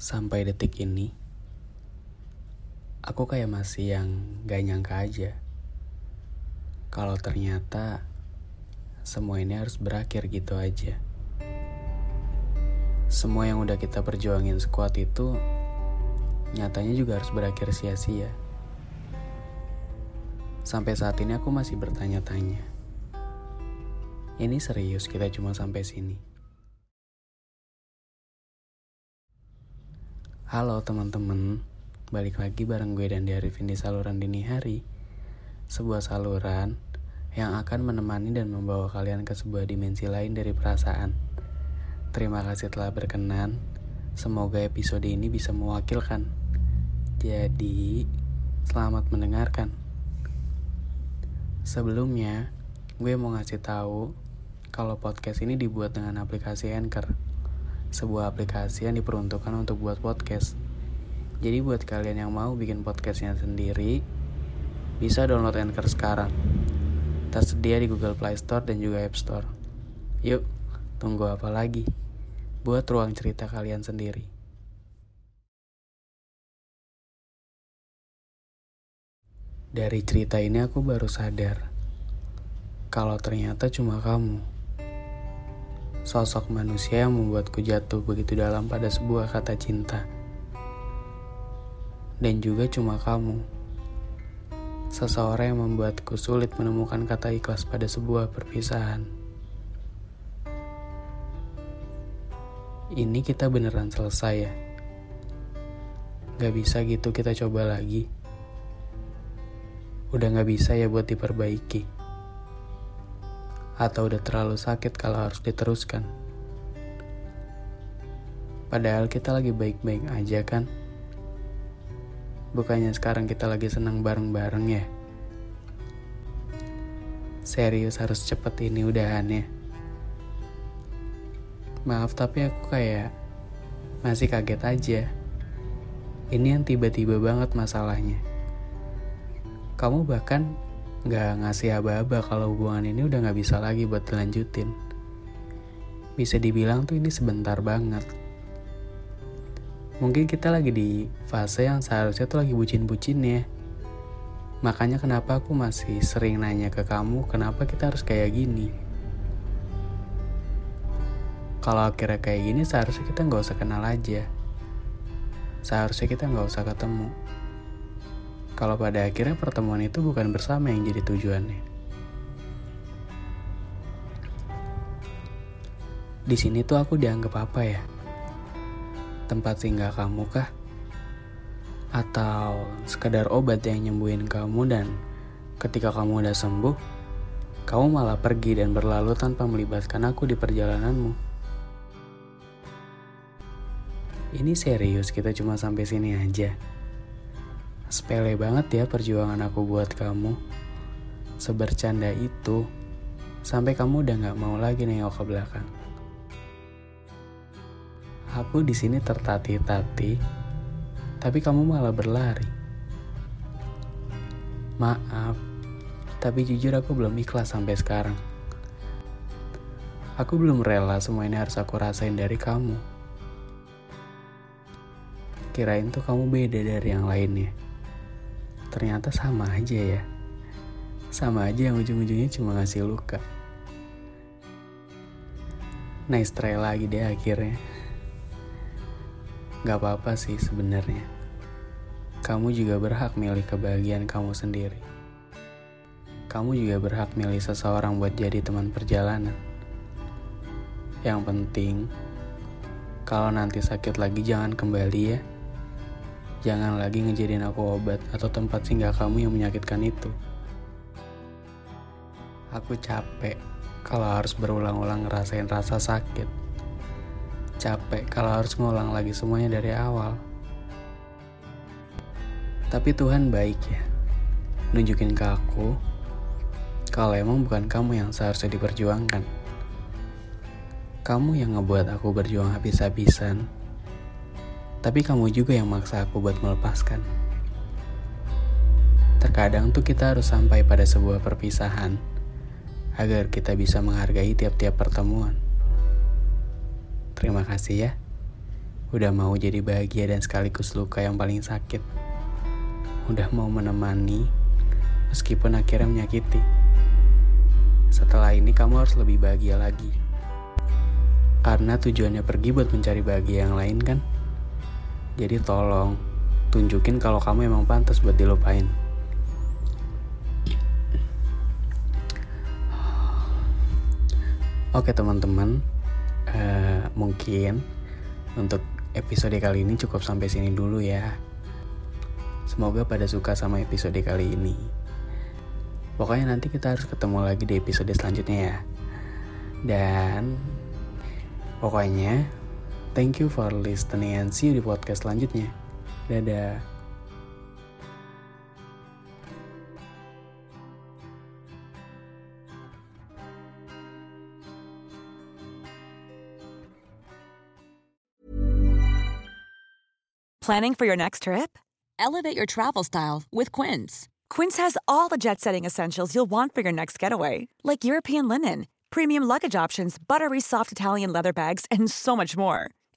Sampai detik ini, aku kayak masih yang gak nyangka aja. Kalau ternyata semua ini harus berakhir gitu aja. Semua yang udah kita perjuangin sekuat itu, nyatanya juga harus berakhir sia-sia. Sampai saat ini aku masih bertanya-tanya. Ini serius kita cuma sampai sini. Halo teman-teman, balik lagi bareng gue dan Arifin di saluran dini hari. Sebuah saluran yang akan menemani dan membawa kalian ke sebuah dimensi lain dari perasaan. Terima kasih telah berkenan. Semoga episode ini bisa mewakilkan. Jadi, selamat mendengarkan. Sebelumnya, gue mau ngasih tahu kalau podcast ini dibuat dengan aplikasi Anchor sebuah aplikasi yang diperuntukkan untuk buat podcast. Jadi buat kalian yang mau bikin podcastnya sendiri, bisa download Anchor sekarang. Tersedia di Google Play Store dan juga App Store. Yuk, tunggu apa lagi? Buat ruang cerita kalian sendiri. Dari cerita ini aku baru sadar kalau ternyata cuma kamu sosok manusia yang membuatku jatuh begitu dalam pada sebuah kata cinta. Dan juga cuma kamu, seseorang yang membuatku sulit menemukan kata ikhlas pada sebuah perpisahan. Ini kita beneran selesai ya? Gak bisa gitu kita coba lagi. Udah gak bisa ya buat diperbaiki atau udah terlalu sakit kalau harus diteruskan. Padahal kita lagi baik-baik aja kan? Bukannya sekarang kita lagi senang bareng-bareng ya? Serius harus cepet ini udahannya. Maaf tapi aku kayak masih kaget aja. Ini yang tiba-tiba banget masalahnya. Kamu bahkan nggak ngasih aba-aba kalau hubungan ini udah nggak bisa lagi buat dilanjutin. Bisa dibilang tuh ini sebentar banget. Mungkin kita lagi di fase yang seharusnya tuh lagi bucin-bucin ya. Makanya kenapa aku masih sering nanya ke kamu kenapa kita harus kayak gini. Kalau akhirnya kayak gini seharusnya kita nggak usah kenal aja. Seharusnya kita nggak usah ketemu kalau pada akhirnya pertemuan itu bukan bersama yang jadi tujuannya. Di sini tuh aku dianggap apa ya? Tempat singgah kamu kah? Atau sekedar obat yang nyembuhin kamu dan ketika kamu udah sembuh, kamu malah pergi dan berlalu tanpa melibatkan aku di perjalananmu. Ini serius kita cuma sampai sini aja. Sepele banget ya perjuangan aku buat kamu. Sebercanda itu, sampai kamu udah gak mau lagi nengok ke belakang. Aku di sini tertati-tati, tapi kamu malah berlari. Maaf, tapi jujur aku belum ikhlas sampai sekarang. Aku belum rela semua ini harus aku rasain dari kamu. Kirain tuh kamu beda dari yang lainnya ternyata sama aja ya. Sama aja yang ujung-ujungnya cuma ngasih luka. Nice try lagi deh akhirnya. Gak apa-apa sih sebenarnya. Kamu juga berhak milih kebahagiaan kamu sendiri. Kamu juga berhak milih seseorang buat jadi teman perjalanan. Yang penting kalau nanti sakit lagi jangan kembali ya Jangan lagi ngejadiin aku obat atau tempat singgah kamu yang menyakitkan itu. Aku capek kalau harus berulang-ulang ngerasain rasa sakit. Capek kalau harus ngulang lagi semuanya dari awal. Tapi Tuhan baik ya. Nunjukin ke aku kalau emang bukan kamu yang seharusnya diperjuangkan. Kamu yang ngebuat aku berjuang habis-habisan. Tapi kamu juga yang maksa aku buat melepaskan. Terkadang tuh kita harus sampai pada sebuah perpisahan agar kita bisa menghargai tiap-tiap pertemuan. Terima kasih ya, udah mau jadi bahagia dan sekaligus luka yang paling sakit. Udah mau menemani, meskipun akhirnya menyakiti. Setelah ini kamu harus lebih bahagia lagi. Karena tujuannya pergi buat mencari bahagia yang lain kan? Jadi tolong, tunjukin kalau kamu emang pantas buat dilupain. Oke teman-teman, uh, mungkin untuk episode kali ini cukup sampai sini dulu ya. Semoga pada suka sama episode kali ini. Pokoknya nanti kita harus ketemu lagi di episode selanjutnya ya. Dan pokoknya thank you for listening and see you di podcast selanjutnya. Dadah. Planning for your next trip? Elevate your travel style with Quince. Quince has all the jet setting essentials you'll want for your next getaway, like European linen, premium luggage options, buttery soft Italian leather bags, and so much more.